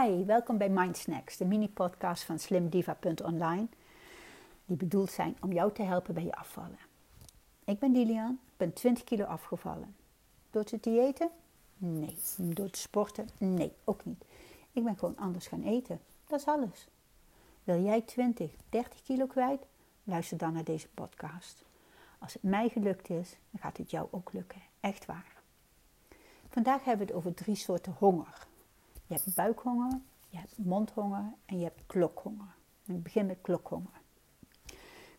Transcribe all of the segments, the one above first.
Hi, welkom bij Mindsnacks, de mini-podcast van slimdiva.online, die bedoeld zijn om jou te helpen bij je afvallen. Ik ben Lilian, ben 20 kilo afgevallen. Door te diëten? Nee. Door te sporten? Nee, ook niet. Ik ben gewoon anders gaan eten. Dat is alles. Wil jij 20, 30 kilo kwijt? Luister dan naar deze podcast. Als het mij gelukt is, dan gaat het jou ook lukken. Echt waar. Vandaag hebben we het over drie soorten honger. Je hebt buikhonger, je hebt mondhonger en je hebt klokhonger. ik begin met klokhonger.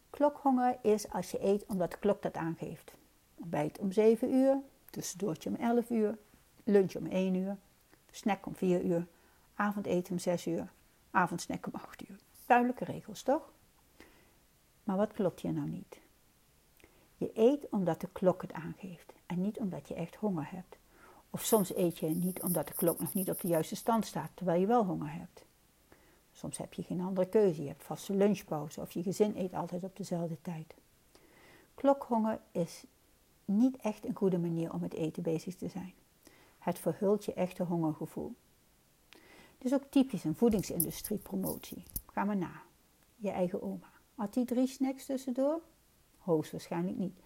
Klokhonger is als je eet omdat de klok dat aangeeft. Ontbijt om 7 uur, tussendoortje om 11 uur, lunch om 1 uur, snack om 4 uur, avondeten om 6 uur, avondsnack om 8 uur. Duidelijke regels, toch? Maar wat klopt hier nou niet? Je eet omdat de klok het aangeeft en niet omdat je echt honger hebt. Of soms eet je niet omdat de klok nog niet op de juiste stand staat, terwijl je wel honger hebt. Soms heb je geen andere keuze, je hebt vaste lunchpauze of je gezin eet altijd op dezelfde tijd. Klokhonger is niet echt een goede manier om met eten bezig te zijn. Het verhult je echte hongergevoel. Het is ook typisch een voedingsindustrie-promotie. Ga maar na. Je eigen oma. Had die drie snacks tussendoor? Hoogstwaarschijnlijk niet.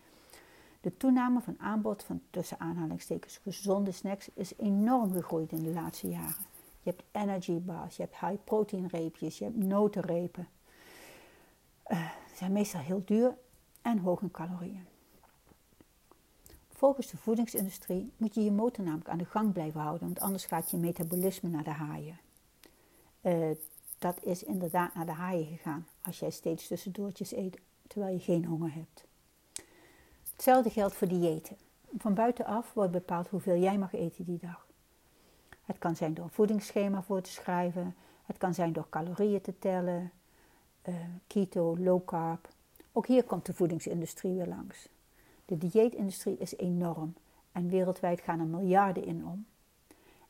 De toename van aanbod van tussen aanhalingstekens gezonde snacks is enorm gegroeid in de laatste jaren. Je hebt energy bars, je hebt high protein reepjes, je hebt notenrepen. Uh, ze zijn meestal heel duur en hoog in calorieën. Volgens de voedingsindustrie moet je je motor namelijk aan de gang blijven houden, want anders gaat je metabolisme naar de haaien. Uh, dat is inderdaad naar de haaien gegaan als jij steeds tussendoortjes eet terwijl je geen honger hebt. Hetzelfde geldt voor diëten. Van buitenaf wordt bepaald hoeveel jij mag eten die dag. Het kan zijn door een voedingsschema voor te schrijven, het kan zijn door calorieën te tellen, uh, keto, low carb. Ook hier komt de voedingsindustrie weer langs. De dieetindustrie is enorm en wereldwijd gaan er miljarden in om.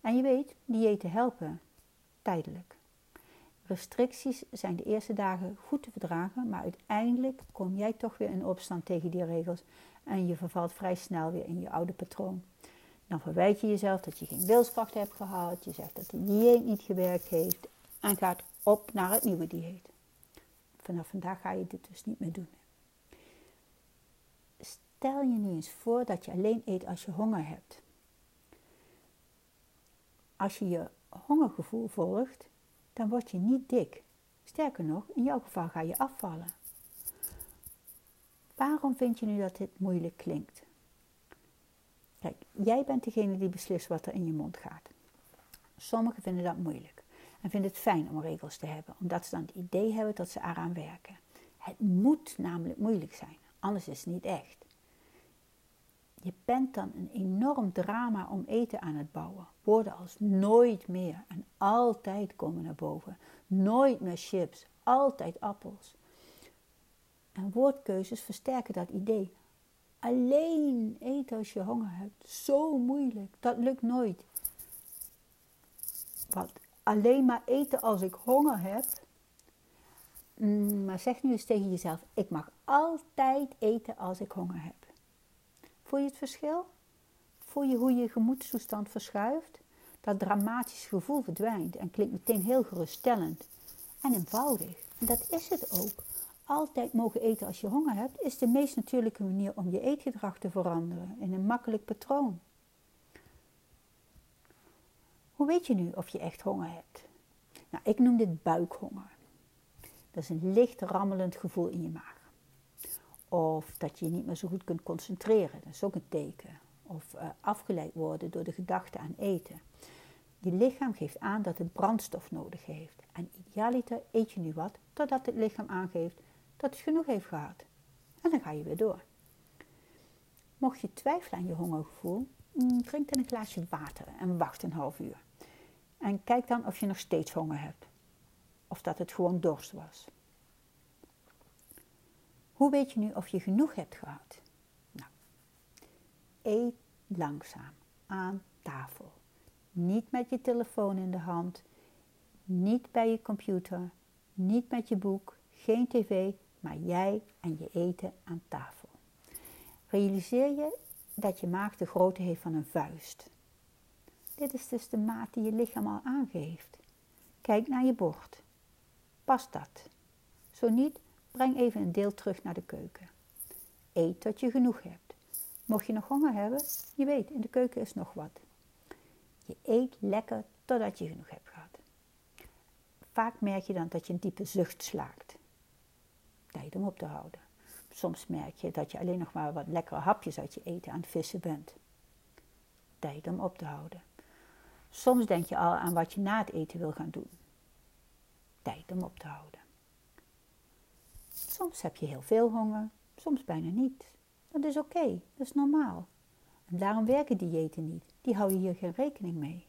En je weet, diëten helpen, tijdelijk. Restricties zijn de eerste dagen goed te verdragen, maar uiteindelijk kom jij toch weer in opstand tegen die regels en je vervalt vrij snel weer in je oude patroon. Dan verwijt je jezelf dat je geen wilskracht hebt gehad, je zegt dat de dieet niet gewerkt heeft en gaat op naar het nieuwe dieet. Vanaf vandaag ga je dit dus niet meer doen. Stel je nu eens voor dat je alleen eet als je honger hebt. Als je je hongergevoel volgt, dan word je niet dik. Sterker nog, in jouw geval ga je afvallen. Waarom vind je nu dat dit moeilijk klinkt? Kijk, jij bent degene die beslist wat er in je mond gaat. Sommigen vinden dat moeilijk en vinden het fijn om regels te hebben, omdat ze dan het idee hebben dat ze eraan werken. Het moet namelijk moeilijk zijn, anders is het niet echt. Je bent dan een enorm drama om eten aan het bouwen. Woorden als nooit meer en altijd komen naar boven. Nooit meer chips, altijd appels. En woordkeuzes versterken dat idee. Alleen eten als je honger hebt. Zo moeilijk. Dat lukt nooit. Wat? Alleen maar eten als ik honger heb. Mm, maar zeg nu eens tegen jezelf: ik mag altijd eten als ik honger heb. Voel je het verschil? Voel je hoe je gemoedstoestand verschuift? Dat dramatische gevoel verdwijnt en klinkt meteen heel geruststellend en eenvoudig. En dat is het ook. Altijd mogen eten als je honger hebt, is de meest natuurlijke manier om je eetgedrag te veranderen in een makkelijk patroon. Hoe weet je nu of je echt honger hebt? Nou, ik noem dit buikhonger. Dat is een licht rammelend gevoel in je maag. Of dat je je niet meer zo goed kunt concentreren, dat is ook een teken. Of uh, afgeleid worden door de gedachte aan eten. Je lichaam geeft aan dat het brandstof nodig heeft. En idealiter eet je nu wat totdat het lichaam aangeeft dat het genoeg heeft gehad. En dan ga je weer door. Mocht je twijfelen aan je hongergevoel, mm, drink dan een glaasje water en wacht een half uur. En kijk dan of je nog steeds honger hebt. Of dat het gewoon dorst was. Hoe weet je nu of je genoeg hebt gehad? Nou, eet langzaam aan tafel. Niet met je telefoon in de hand, niet bij je computer, niet met je boek, geen tv, maar jij en je eten aan tafel. Realiseer je dat je maag de grootte heeft van een vuist. Dit is dus de maat die je lichaam al aangeeft. Kijk naar je bord. Past dat? Zo niet, breng even een deel terug naar de keuken. Eet tot je genoeg hebt. Mocht je nog honger hebben, je weet, in de keuken is nog wat. Je eet lekker totdat je genoeg hebt gehad. Vaak merk je dan dat je een diepe zucht slaakt. Tijd om op te houden. Soms merk je dat je alleen nog maar wat lekkere hapjes uit je eten aan het vissen bent. Tijd om op te houden. Soms denk je al aan wat je na het eten wil gaan doen. Tijd om op te houden. Soms heb je heel veel honger, soms bijna niet. Dat is oké, dat is normaal. En daarom werken diëten niet. Die houden hier geen rekening mee.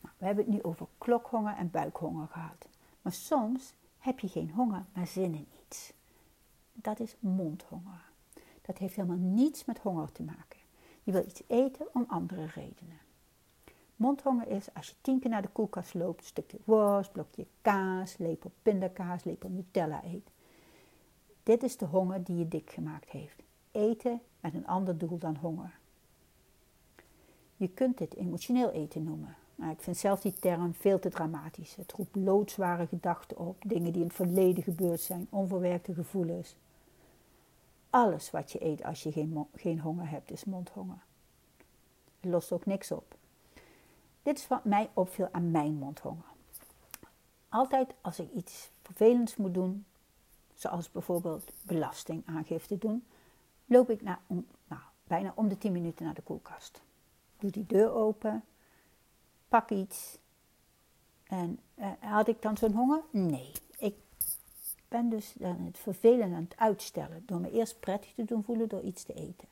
Nou, we hebben het nu over klokhonger en buikhonger gehad. Maar soms heb je geen honger, maar zin in iets. Dat is mondhonger. Dat heeft helemaal niets met honger te maken. Je wil iets eten om andere redenen. Mondhonger is als je tien keer naar de koelkast loopt, een stukje worst, blokje kaas, lepel pindakaas, lepel Nutella eet. Dit is de honger die je dik gemaakt heeft. Eten met een ander doel dan honger. Je kunt dit emotioneel eten noemen. Maar ik vind zelf die term veel te dramatisch. Het roept loodzware gedachten op, dingen die in het verleden gebeurd zijn, onverwerkte gevoelens. Alles wat je eet als je geen, geen honger hebt, is mondhonger. Het lost ook niks op. Dit is wat mij opviel aan mijn mondhonger. Altijd als ik iets vervelends moet doen, zoals bijvoorbeeld belastingaangifte doen, loop ik na, nou, bijna om de 10 minuten naar de koelkast. Doe die deur open, pak iets. En uh, had ik dan zo'n honger? Nee. Ik ben dus dan het vervelend aan het uitstellen door me eerst prettig te doen voelen door iets te eten.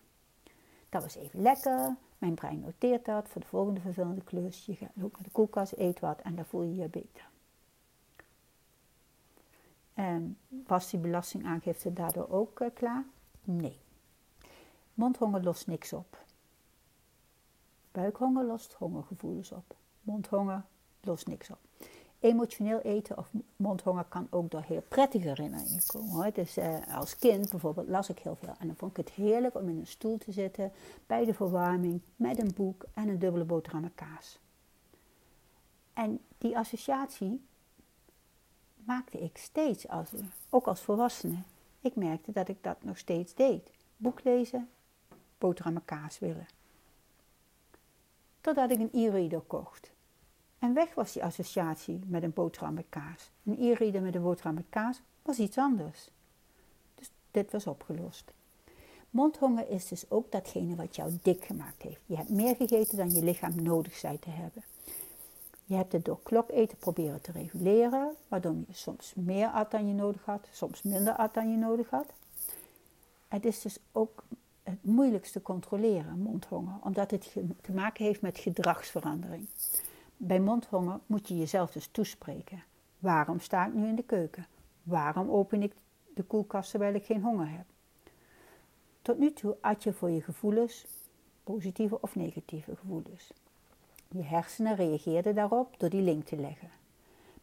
Dat was even lekker. Mijn brein noteert dat voor de volgende vervelende klus. Je gaat ook naar de koelkast, eet wat en dan voel je je beter. En was die belastingaangifte daardoor ook uh, klaar? Nee. Mondhonger lost niks op. Buikhonger lost hongergevoelens op. Mondhonger lost niks op. Emotioneel eten of mondhonger kan ook door heel prettige herinneringen komen. Hoor. Dus uh, als kind bijvoorbeeld las ik heel veel. En dan vond ik het heerlijk om in een stoel te zitten bij de verwarming met een boek en een dubbele boterham met kaas. En die associatie maakte ik steeds, als, ook als volwassene. Ik merkte dat ik dat nog steeds deed. Boek lezen, boterham met kaas willen. Totdat ik een e-reader kocht. En weg was die associatie met een boterham met kaas. Een e-reader met een boterham met kaas was iets anders. Dus dit was opgelost. Mondhonger is dus ook datgene wat jou dik gemaakt heeft. Je hebt meer gegeten dan je lichaam nodig zei te hebben. Je hebt het door kloketen proberen te reguleren, waardoor je soms meer at dan je nodig had, soms minder at dan je nodig had. Het is dus ook het moeilijkste controleren, mondhonger, omdat het te maken heeft met gedragsverandering. Bij mondhonger moet je jezelf dus toespreken. Waarom sta ik nu in de keuken? Waarom open ik de koelkast terwijl ik geen honger heb? Tot nu toe at je voor je gevoelens, positieve of negatieve gevoelens. Je hersenen reageerden daarop door die link te leggen.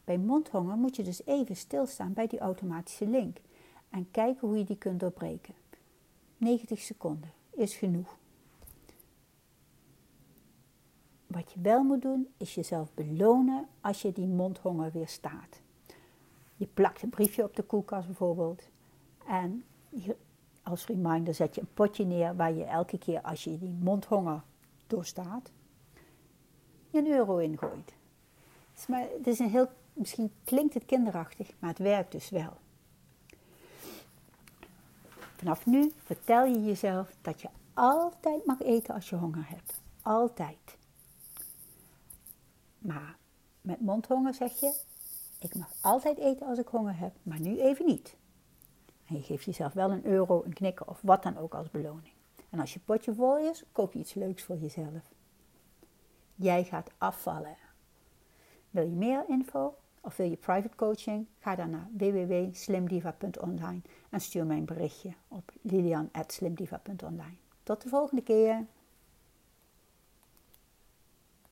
Bij mondhonger moet je dus even stilstaan bij die automatische link en kijken hoe je die kunt doorbreken. 90 seconden is genoeg. Wat je wel moet doen, is jezelf belonen als je die mondhonger weer staat. Je plakt een briefje op de koelkast bijvoorbeeld. En als reminder zet je een potje neer waar je elke keer als je die mondhonger doorstaat, een euro ingooit. Het is, het is een heel, misschien klinkt het kinderachtig, maar het werkt dus wel. Vanaf nu vertel je jezelf dat je altijd mag eten als je honger hebt. Altijd. Maar met mondhonger zeg je, ik mag altijd eten als ik honger heb, maar nu even niet. En je geeft jezelf wel een euro, een knikker of wat dan ook als beloning. En als je potje vol is, koop je iets leuks voor jezelf. Jij gaat afvallen. Wil je meer info of wil je private coaching? Ga dan naar www.slimdiva.online en stuur mij een berichtje op lilian.slimdiva.online. Tot de volgende keer!